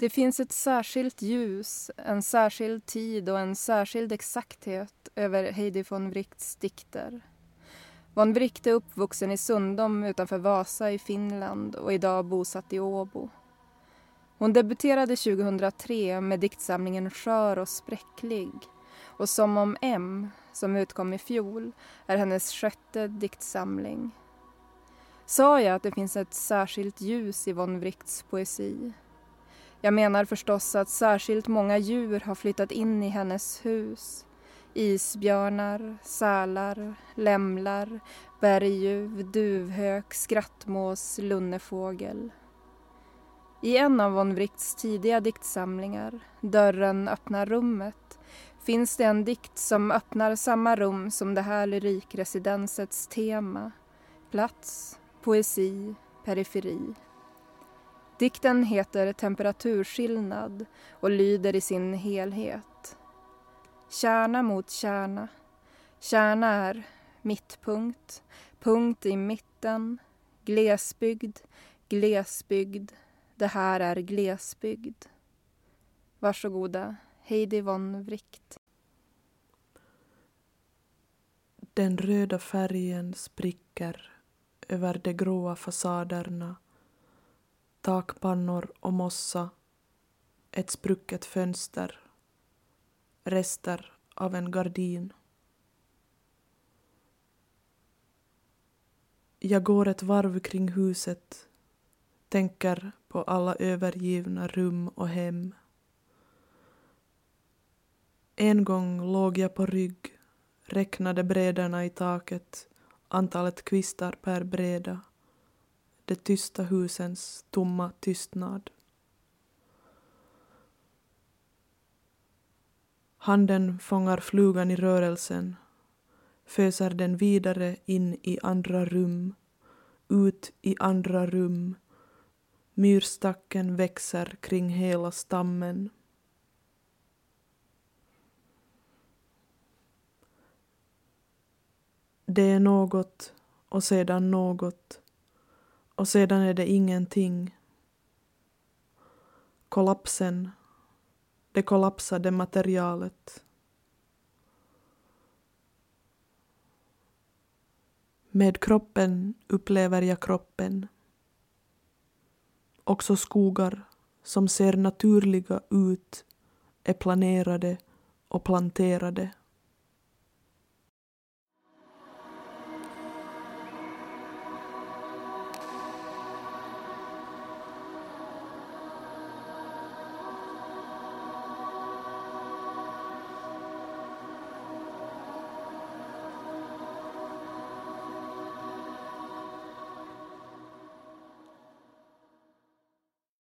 Det finns ett särskilt ljus, en särskild tid och en särskild exakthet över Heidi von Wrights dikter. Von Wright är uppvuxen i Sundom utanför Vasa i Finland och idag bosatt i Åbo. Hon debuterade 2003 med diktsamlingen Skör och spräcklig och Som om M, som utkom i fjol, är hennes sjätte diktsamling. Sa jag att det finns ett särskilt ljus i von Wrights poesi? Jag menar förstås att särskilt många djur har flyttat in i hennes hus. Isbjörnar, sälar, lämlar, berguv, duvhök, skrattmås, lunnefågel. I en av von Wrights tidiga diktsamlingar, Dörren öppnar rummet, finns det en dikt som öppnar samma rum som det här lyrikresidensets tema. Plats, poesi, periferi. Dikten heter Temperaturskillnad och lyder i sin helhet. Kärna mot kärna. Kärna är mittpunkt, punkt i mitten, glesbygd, glesbygd. Det här är glesbygd. Varsågoda, Heidi von Wright. Den röda färgen spricker över de gråa fasaderna takpannor och mossa, ett sprucket fönster, rester av en gardin. Jag går ett varv kring huset, tänker på alla övergivna rum och hem. En gång låg jag på rygg, räknade bräderna i taket, antalet kvistar per bräda de tysta husens tomma tystnad. Handen fångar flugan i rörelsen, föser den vidare in i andra rum, ut i andra rum. Myrstacken växer kring hela stammen. Det är något och sedan något och sedan är det ingenting. Kollapsen, det kollapsade materialet. Med kroppen upplever jag kroppen. Också skogar som ser naturliga ut är planerade och planterade.